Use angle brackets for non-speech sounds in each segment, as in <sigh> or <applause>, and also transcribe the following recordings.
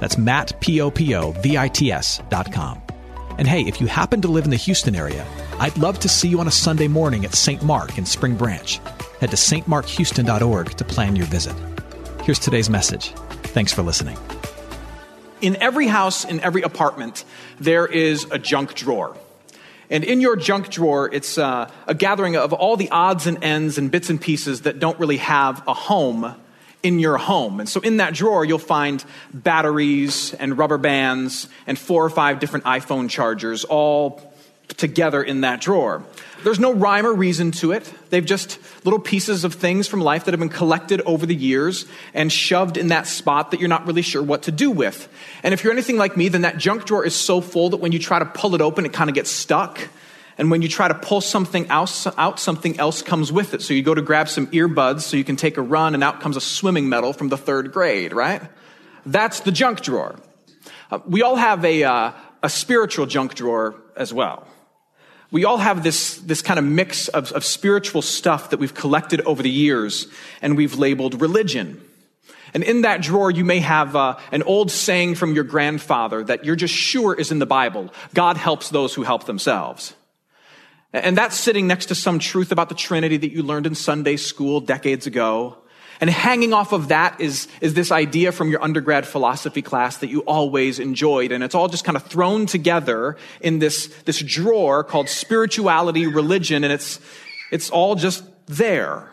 That's Matt, P-O-P-O-V-I-T-S dot com. And hey, if you happen to live in the Houston area, I'd love to see you on a Sunday morning at St. Mark in Spring Branch. Head to stmarkhouston.org to plan your visit. Here's today's message. Thanks for listening. In every house, in every apartment, there is a junk drawer. And in your junk drawer, it's uh, a gathering of all the odds and ends and bits and pieces that don't really have a home in your home. And so in that drawer, you'll find batteries and rubber bands and four or five different iPhone chargers all together in that drawer. There's no rhyme or reason to it. They've just little pieces of things from life that have been collected over the years and shoved in that spot that you're not really sure what to do with. And if you're anything like me, then that junk drawer is so full that when you try to pull it open, it kind of gets stuck. And when you try to pull something else out, something else comes with it. So you go to grab some earbuds so you can take a run, and out comes a swimming medal from the third grade, right? That's the junk drawer. Uh, we all have a, uh, a spiritual junk drawer as well. We all have this, this kind of mix of, of spiritual stuff that we've collected over the years and we've labeled religion. And in that drawer, you may have uh, an old saying from your grandfather that you're just sure is in the Bible God helps those who help themselves. And that's sitting next to some truth about the Trinity that you learned in Sunday school decades ago. And hanging off of that is, is this idea from your undergrad philosophy class that you always enjoyed. And it's all just kind of thrown together in this, this drawer called spirituality, religion, and it's, it's all just there.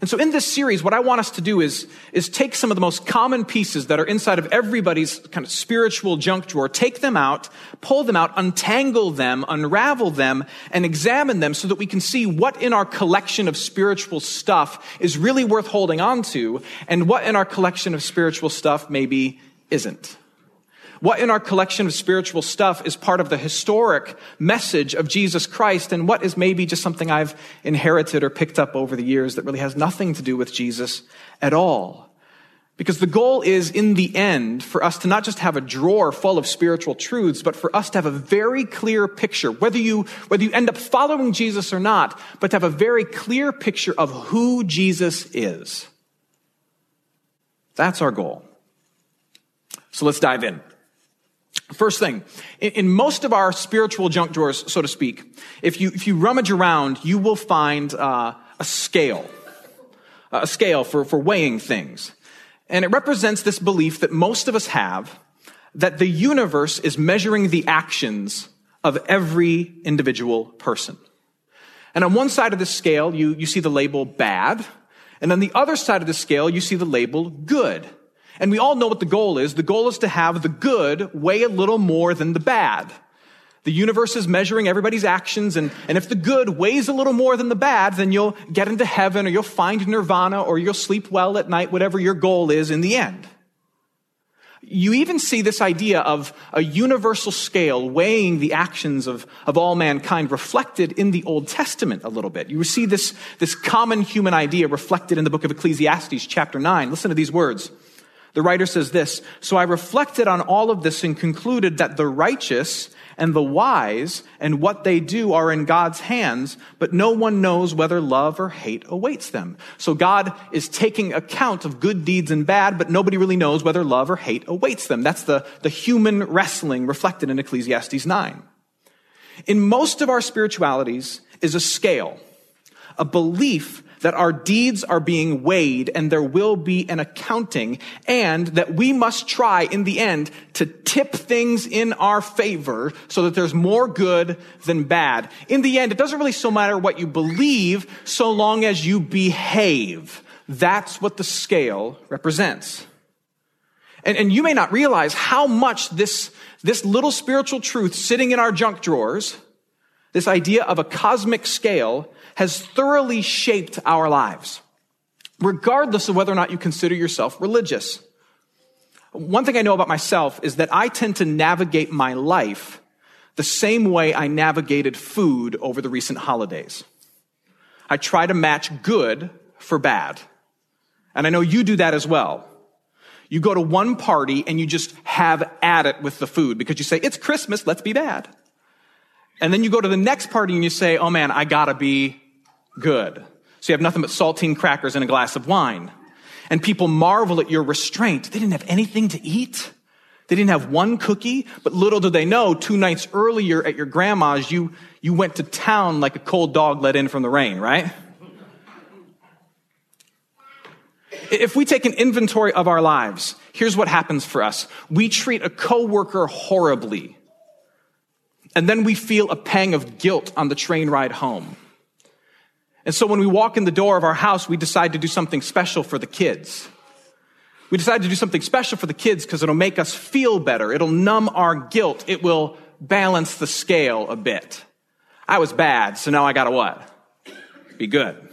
And so in this series, what I want us to do is, is take some of the most common pieces that are inside of everybody's kind of spiritual junk drawer, take them out, pull them out, untangle them, unravel them, and examine them so that we can see what in our collection of spiritual stuff is really worth holding on to and what in our collection of spiritual stuff maybe isn't. What in our collection of spiritual stuff is part of the historic message of Jesus Christ and what is maybe just something I've inherited or picked up over the years that really has nothing to do with Jesus at all. Because the goal is, in the end, for us to not just have a drawer full of spiritual truths, but for us to have a very clear picture, whether you, whether you end up following Jesus or not, but to have a very clear picture of who Jesus is. That's our goal. So let's dive in. First thing, in, most of our spiritual junk drawers, so to speak, if you, if you rummage around, you will find uh, a scale, a scale for, for weighing things. And it represents this belief that most of us have that the universe is measuring the actions of every individual person. And on one side of the scale, you, you see the label bad. And on the other side of the scale, you see the label good. And we all know what the goal is. The goal is to have the good weigh a little more than the bad. The universe is measuring everybody's actions, and, and if the good weighs a little more than the bad, then you'll get into heaven, or you'll find nirvana, or you'll sleep well at night, whatever your goal is in the end. You even see this idea of a universal scale weighing the actions of, of all mankind reflected in the Old Testament a little bit. You see this, this common human idea reflected in the book of Ecclesiastes, chapter 9. Listen to these words. The writer says this So I reflected on all of this and concluded that the righteous and the wise and what they do are in God's hands, but no one knows whether love or hate awaits them. So God is taking account of good deeds and bad, but nobody really knows whether love or hate awaits them. That's the, the human wrestling reflected in Ecclesiastes 9. In most of our spiritualities is a scale, a belief that our deeds are being weighed and there will be an accounting and that we must try in the end to tip things in our favor so that there's more good than bad. In the end, it doesn't really so matter what you believe so long as you behave. That's what the scale represents. And, and you may not realize how much this, this little spiritual truth sitting in our junk drawers, this idea of a cosmic scale, has thoroughly shaped our lives, regardless of whether or not you consider yourself religious. One thing I know about myself is that I tend to navigate my life the same way I navigated food over the recent holidays. I try to match good for bad. And I know you do that as well. You go to one party and you just have at it with the food because you say, it's Christmas, let's be bad. And then you go to the next party and you say, oh man, I gotta be good. So you have nothing but saltine crackers and a glass of wine. And people marvel at your restraint. They didn't have anything to eat. They didn't have one cookie, but little do they know, two nights earlier at your grandma's, you, you went to town like a cold dog let in from the rain, right? If we take an inventory of our lives, here's what happens for us. We treat a coworker horribly. And then we feel a pang of guilt on the train ride home. And so when we walk in the door of our house, we decide to do something special for the kids. We decide to do something special for the kids because it'll make us feel better. It'll numb our guilt. It will balance the scale a bit. I was bad, so now I gotta what? Be good.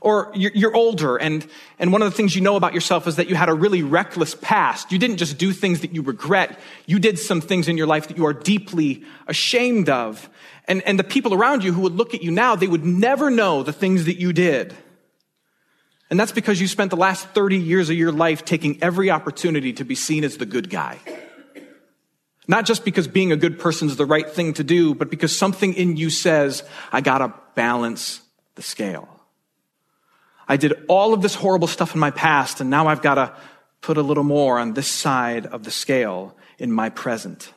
Or you're older and, and one of the things you know about yourself is that you had a really reckless past. You didn't just do things that you regret. You did some things in your life that you are deeply ashamed of. And, and the people around you who would look at you now, they would never know the things that you did. And that's because you spent the last 30 years of your life taking every opportunity to be seen as the good guy. Not just because being a good person is the right thing to do, but because something in you says, I gotta balance the scale. I did all of this horrible stuff in my past, and now I've gotta put a little more on this side of the scale in my present.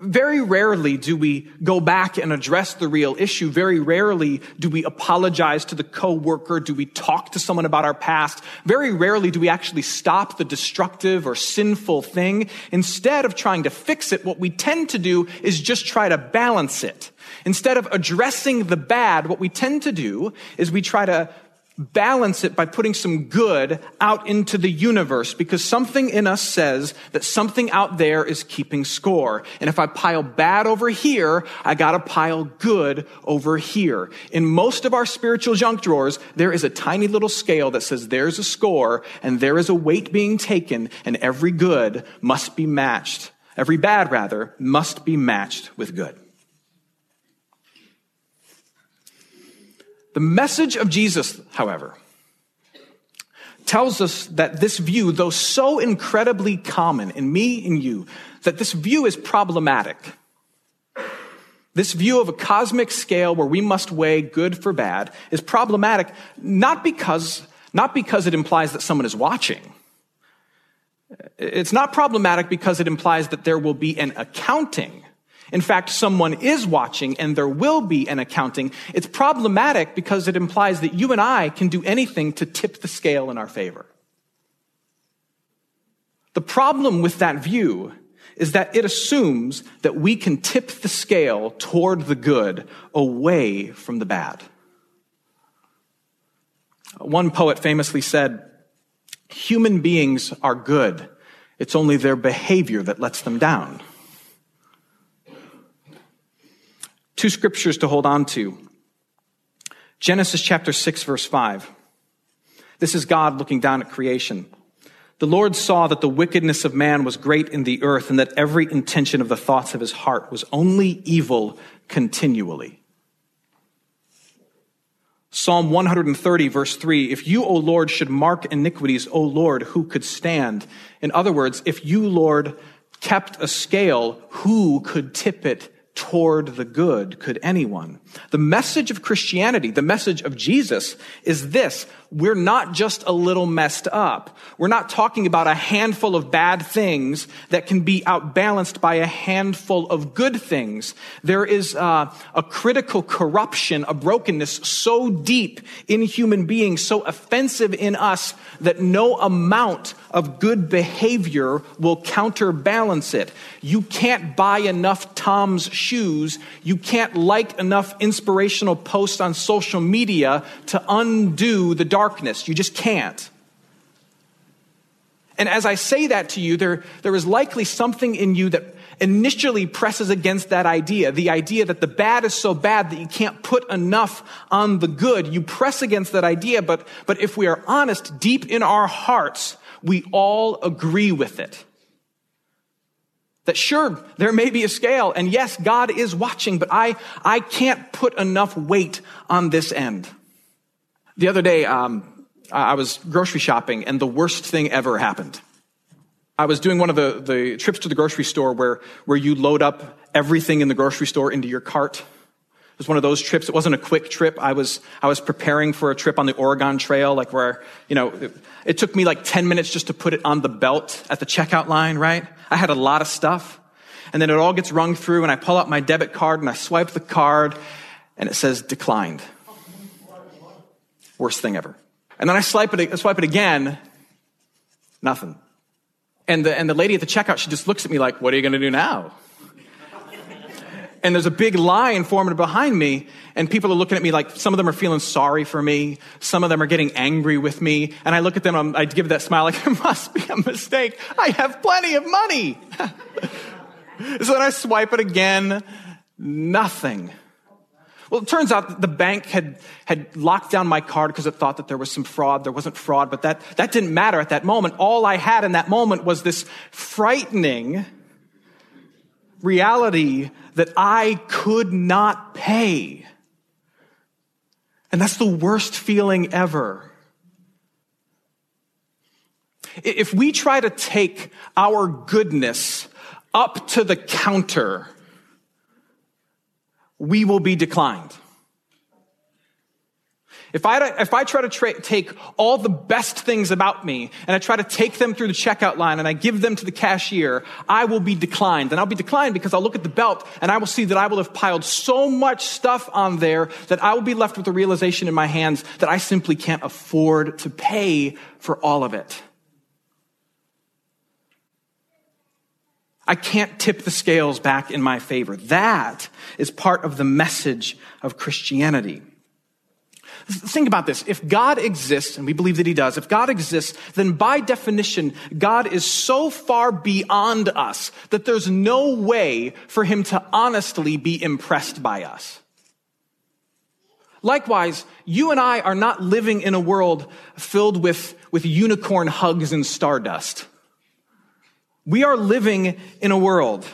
Very rarely do we go back and address the real issue. Very rarely do we apologize to the coworker. Do we talk to someone about our past? Very rarely do we actually stop the destructive or sinful thing. Instead of trying to fix it, what we tend to do is just try to balance it. Instead of addressing the bad, what we tend to do is we try to balance it by putting some good out into the universe because something in us says that something out there is keeping score. And if I pile bad over here, I gotta pile good over here. In most of our spiritual junk drawers, there is a tiny little scale that says there's a score and there is a weight being taken and every good must be matched. Every bad, rather, must be matched with good. The message of Jesus, however, tells us that this view, though so incredibly common in me and you, that this view is problematic. This view of a cosmic scale where we must weigh good for bad is problematic not because, not because it implies that someone is watching. It's not problematic because it implies that there will be an accounting in fact, someone is watching and there will be an accounting. It's problematic because it implies that you and I can do anything to tip the scale in our favor. The problem with that view is that it assumes that we can tip the scale toward the good away from the bad. One poet famously said, human beings are good. It's only their behavior that lets them down. Two scriptures to hold on to. Genesis chapter 6 verse 5. This is God looking down at creation. The Lord saw that the wickedness of man was great in the earth and that every intention of the thoughts of his heart was only evil continually. Psalm 130 verse 3, if you, O Lord, should mark iniquities, O Lord, who could stand? In other words, if you, Lord, kept a scale, who could tip it toward the good could anyone. The message of Christianity, the message of Jesus is this. We're not just a little messed up. We're not talking about a handful of bad things that can be outbalanced by a handful of good things. There is uh, a critical corruption, a brokenness so deep in human beings, so offensive in us that no amount of good behavior will counterbalance it. You can't buy enough Tom's shoes. You can't like enough inspirational posts on social media to undo the darkness. You just can't. And as I say that to you, there, there is likely something in you that initially presses against that idea the idea that the bad is so bad that you can't put enough on the good. You press against that idea, but, but if we are honest, deep in our hearts, we all agree with it. That sure, there may be a scale, and yes, God is watching, but I, I can't put enough weight on this end. The other day, um, I was grocery shopping, and the worst thing ever happened. I was doing one of the, the trips to the grocery store where, where you load up everything in the grocery store into your cart. It was one of those trips. It wasn't a quick trip. I was, I was preparing for a trip on the Oregon Trail, like where, you know, it, it took me like 10 minutes just to put it on the belt at the checkout line, right? I had a lot of stuff. And then it all gets rung through, and I pull out my debit card and I swipe the card, and it says declined. Worst thing ever. And then I swipe it, I swipe it again, nothing. And the, and the lady at the checkout, she just looks at me like, What are you going to do now? And there's a big line forming behind me and people are looking at me like some of them are feeling sorry for me some of them are getting angry with me and i look at them i give that smile <laughs> like it must be a mistake i have plenty of money <laughs> So then I swipe it again, nothing. Well, it turns out that the bank had, had locked down my card because it thought that there was some fraud. There wasn't fraud, but that, that didn't matter at that moment. All I had in that moment was this frightening reality that I could not pay. And that's the worst feeling ever. If we try to take our goodness up to the counter, we will be declined. If I, if I try to tra- take all the best things about me and I try to take them through the checkout line and I give them to the cashier, I will be declined. And I'll be declined because I'll look at the belt and I will see that I will have piled so much stuff on there that I will be left with the realization in my hands that I simply can't afford to pay for all of it. I can't tip the scales back in my favor. That is part of the message of Christianity. Think about this. If God exists, and we believe that He does, if God exists, then by definition, God is so far beyond us that there's no way for Him to honestly be impressed by us. Likewise, you and I are not living in a world filled with, with unicorn hugs and stardust. We are living in a world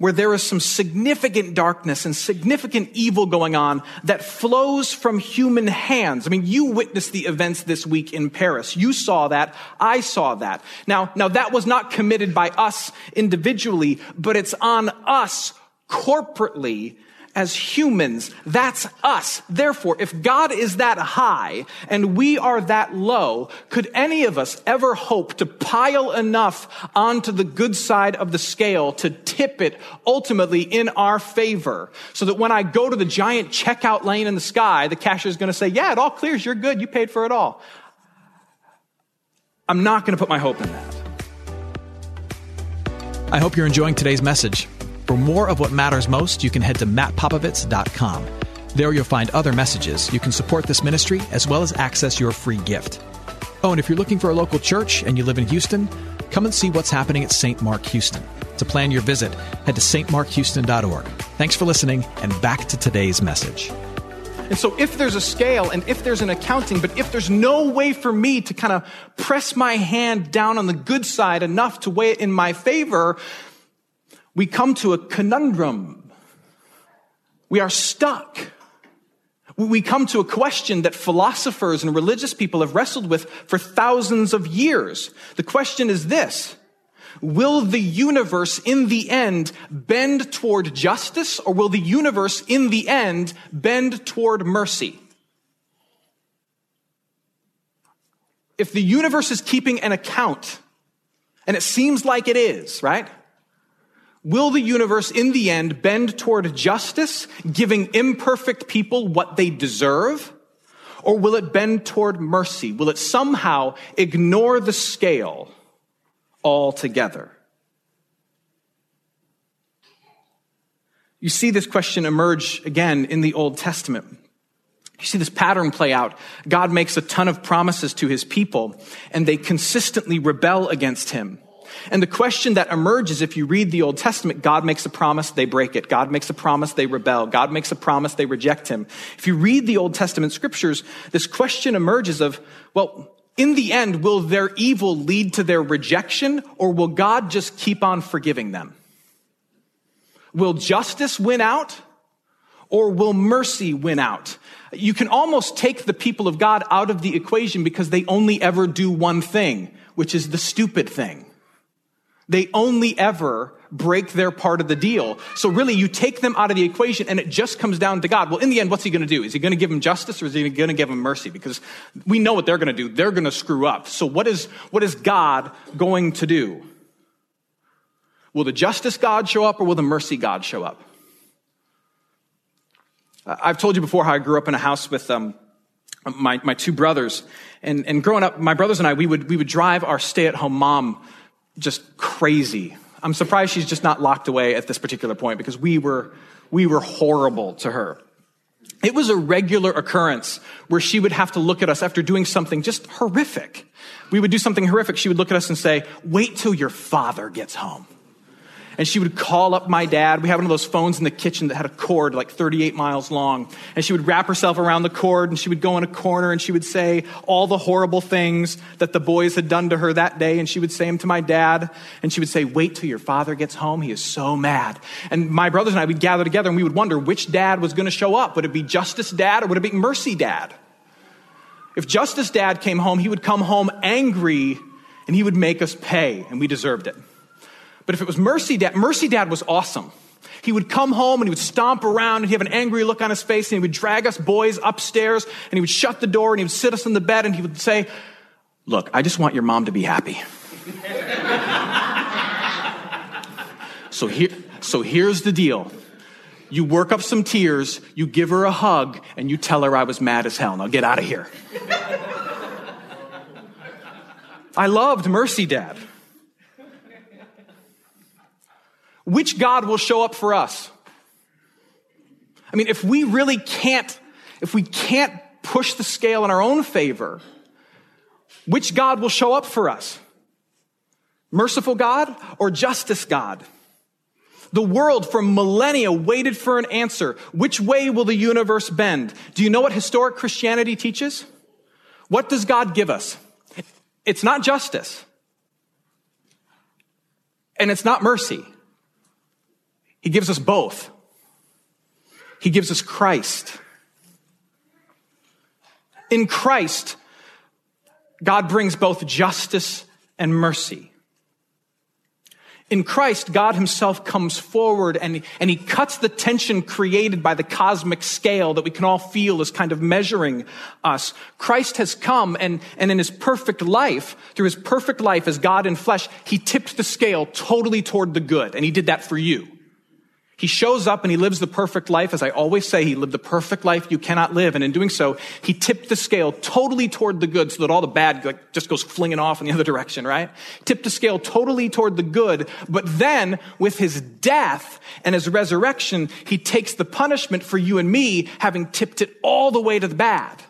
where there is some significant darkness and significant evil going on that flows from human hands. I mean, you witnessed the events this week in Paris. You saw that. I saw that. Now, now that was not committed by us individually, but it's on us corporately as humans. That's us. Therefore, if God is that high and we are that low, could any of us ever hope to pile enough onto the good side of the scale to tip it ultimately in our favor so that when I go to the giant checkout lane in the sky, the cashier is going to say, yeah, it all clears. You're good. You paid for it all. I'm not going to put my hope in that. I hope you're enjoying today's message. For more of what matters most, you can head to mattpopovits.com. There you'll find other messages. You can support this ministry as well as access your free gift. Oh, and if you're looking for a local church and you live in Houston, come and see what's happening at St. Mark Houston. To plan your visit, head to stmarkhouston.org. Thanks for listening, and back to today's message. And so, if there's a scale and if there's an accounting, but if there's no way for me to kind of press my hand down on the good side enough to weigh it in my favor, we come to a conundrum. We are stuck. We come to a question that philosophers and religious people have wrestled with for thousands of years. The question is this. Will the universe in the end bend toward justice or will the universe in the end bend toward mercy? If the universe is keeping an account, and it seems like it is, right? Will the universe in the end bend toward justice, giving imperfect people what they deserve? Or will it bend toward mercy? Will it somehow ignore the scale altogether? You see this question emerge again in the Old Testament. You see this pattern play out. God makes a ton of promises to his people, and they consistently rebel against him. And the question that emerges if you read the Old Testament, God makes a promise, they break it. God makes a promise, they rebel. God makes a promise, they reject him. If you read the Old Testament scriptures, this question emerges of, well, in the end, will their evil lead to their rejection or will God just keep on forgiving them? Will justice win out or will mercy win out? You can almost take the people of God out of the equation because they only ever do one thing, which is the stupid thing. They only ever break their part of the deal. So really, you take them out of the equation and it just comes down to God. Well, in the end, what's he going to do? Is he going to give them justice or is he going to give them mercy? Because we know what they're going to do. They're going to screw up. So what is, what is God going to do? Will the justice God show up or will the mercy God show up? I've told you before how I grew up in a house with um, my, my two brothers. And, and growing up, my brothers and I, we would, we would drive our stay at home mom just crazy. I'm surprised she's just not locked away at this particular point because we were, we were horrible to her. It was a regular occurrence where she would have to look at us after doing something just horrific. We would do something horrific. She would look at us and say, wait till your father gets home and she would call up my dad. We had one of those phones in the kitchen that had a cord like 38 miles long. And she would wrap herself around the cord and she would go in a corner and she would say all the horrible things that the boys had done to her that day. And she would say them to my dad. And she would say, wait till your father gets home. He is so mad. And my brothers and I would gather together and we would wonder which dad was going to show up. Would it be Justice Dad or would it be Mercy Dad? If Justice Dad came home, he would come home angry and he would make us pay, and we deserved it. But if it was Mercy Dad, Mercy Dad was awesome. He would come home and he would stomp around and he'd have an angry look on his face and he would drag us boys upstairs and he would shut the door and he would sit us in the bed and he would say, Look, I just want your mom to be happy. <laughs> so, here, so here's the deal. You work up some tears, you give her a hug, and you tell her I was mad as hell. Now get out of here. I loved Mercy Dad. Which God will show up for us? I mean, if we really can't, if we can't push the scale in our own favor, which God will show up for us? Merciful God or justice God? The world for millennia waited for an answer. Which way will the universe bend? Do you know what historic Christianity teaches? What does God give us? It's not justice. And it's not mercy. He gives us both. He gives us Christ. In Christ, God brings both justice and mercy. In Christ, God himself comes forward and, and he cuts the tension created by the cosmic scale that we can all feel is kind of measuring us. Christ has come and, and in his perfect life, through his perfect life as God in flesh, he tipped the scale totally toward the good. And he did that for you. He shows up and he lives the perfect life. As I always say, he lived the perfect life you cannot live. And in doing so, he tipped the scale totally toward the good so that all the bad like, just goes flinging off in the <laughs> other direction, right? Tipped the scale totally toward the good. But then with his death and his resurrection, he takes the punishment for you and me having tipped it all the way to the bad.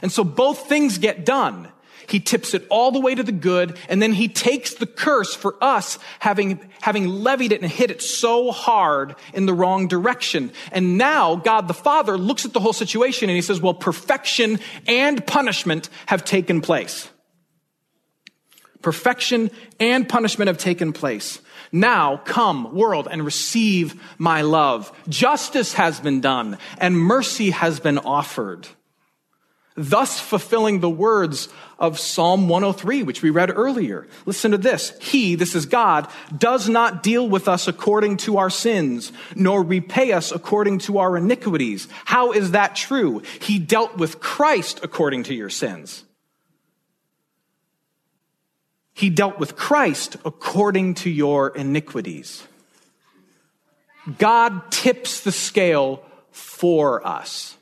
And so both things get done. He tips it all the way to the good, and then he takes the curse for us having, having levied it and hit it so hard in the wrong direction. And now God the Father looks at the whole situation and he says, well, perfection and punishment have taken place. Perfection and punishment have taken place. Now come, world, and receive my love. Justice has been done and mercy has been offered thus fulfilling the words of Psalm 103, which we read earlier. Listen to this. He, this is God, does not deal with us according to our sins, nor repay us according to our iniquities. How is that true? He dealt with Christ according to your sins. He dealt with Christ according to your iniquities. God tips the scale for us.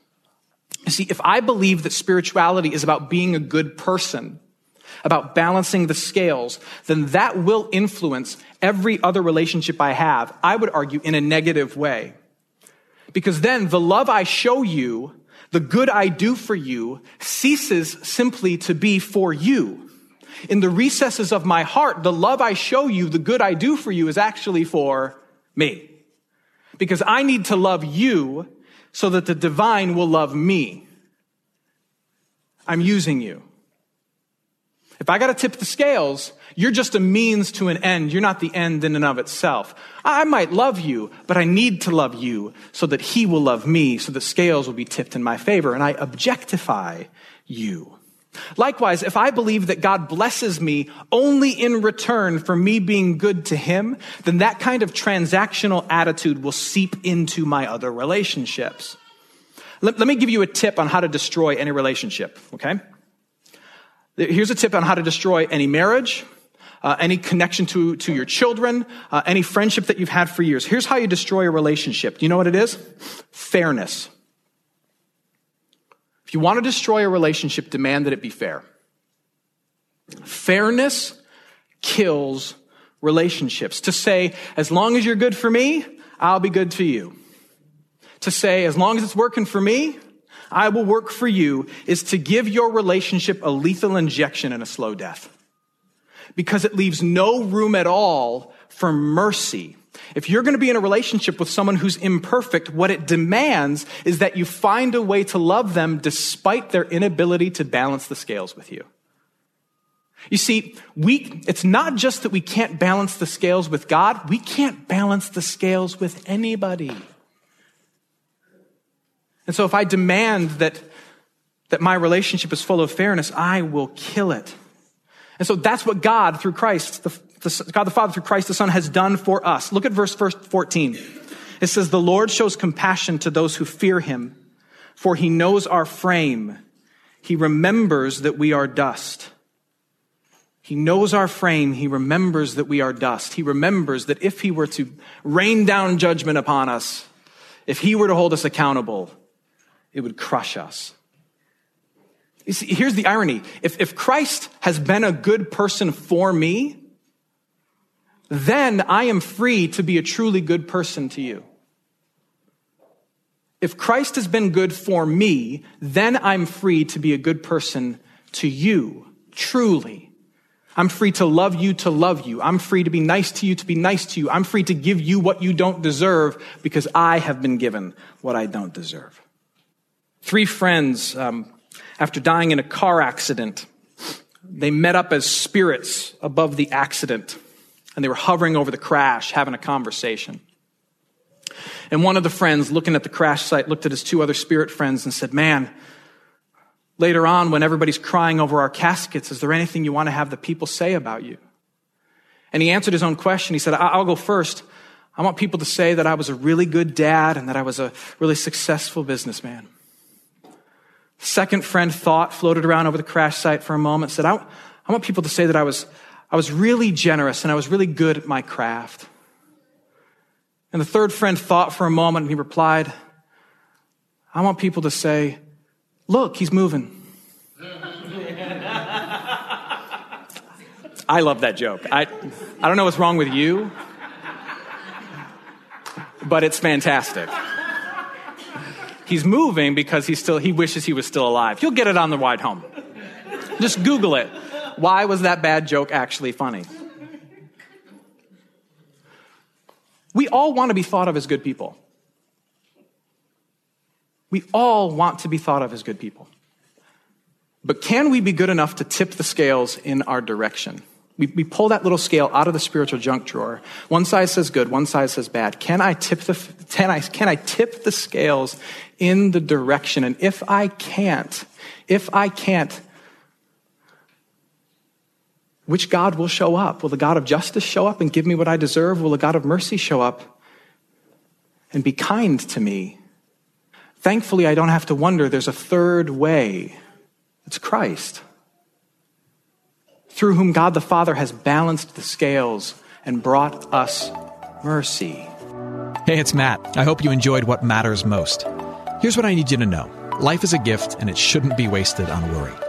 You see, if I believe that spirituality is about being a good person, about balancing the scales, then that will influence every other relationship I have, I would argue, in a negative way. Because then the love I show you, the good I do for you, ceases simply to be for you. In the recesses of my heart, the love I show you, the good I do for you, is actually for me. Because I need to love you so that the divine will love me. I'm using you. If I got to tip the scales, you're just a means to an end. You're not the end in and of itself. I might love you, but I need to love you so that he will love me, so the scales will be tipped in my favor, and I objectify you. Likewise, if I believe that God blesses me only in return for me being good to him, then that kind of transactional attitude will seep into my other relationships. Let, let me give you a tip on how to destroy any relationship, okay? Here's a tip on how to destroy any marriage, uh, any connection to, to your children, uh, any friendship that you've had for years. Here's how you destroy a relationship. Do you know what it is? Fairness. If you want to destroy a relationship, demand that it be fair. Fairness kills relationships. To say, as long as you're good for me, I'll be good to you. To say, as long as it's working for me, I will work for you, is to give your relationship a lethal injection and a slow death. Because it leaves no room at all for mercy if you're going to be in a relationship with someone who's imperfect, what it demands is that you find a way to love them despite their inability to balance the scales with you. You see, we, it's not just that we can't balance the scales with God, we can't balance the scales with anybody. And so if I demand that, that my relationship is full of fairness, I will kill it. And so that's what God, through Christ, the, God the Father through Christ the Son has done for us. Look at verse 14. It says, The Lord shows compassion to those who fear him, for he knows our frame. He remembers that we are dust. He knows our frame. He remembers that we are dust. He remembers that if he were to rain down judgment upon us, if he were to hold us accountable, it would crush us. You see, here's the irony. If, if Christ has been a good person for me, then I am free to be a truly good person to you. If Christ has been good for me, then I'm free to be a good person to you, truly. I'm free to love you to love you. I'm free to be nice to you to be nice to you. I'm free to give you what you don't deserve because I have been given what I don't deserve. Three friends, um, after dying in a car accident, they met up as spirits above the accident and they were hovering over the crash, having a conversation. And one of the friends, looking at the crash site, looked at his two other spirit friends and said, Man, later on, when everybody's crying over our caskets, is there anything you want to have the people say about you? And he answered his own question. He said, I'll go first. I want people to say that I was a really good dad and that I was a really successful businessman. Second friend thought, floated around over the crash site for a moment, said, I, I want people to say that I was I was really generous and I was really good at my craft. And the third friend thought for a moment and he replied, I want people to say, Look, he's moving. <laughs> I love that joke. I, I don't know what's wrong with you, but it's fantastic. He's moving because he still he wishes he was still alive. You'll get it on the ride home. Just Google it. Why was that bad joke actually funny? We all want to be thought of as good people. We all want to be thought of as good people. But can we be good enough to tip the scales in our direction? We, we pull that little scale out of the spiritual junk drawer. One side says good, one side says bad. Can I tip the, can I, can I tip the scales in the direction? And if I can't, if I can't, which God will show up? Will the God of justice show up and give me what I deserve? Will the God of mercy show up and be kind to me? Thankfully, I don't have to wonder there's a third way. It's Christ, through whom God the Father has balanced the scales and brought us mercy. Hey, it's Matt. I hope you enjoyed what matters most. Here's what I need you to know life is a gift, and it shouldn't be wasted on worry.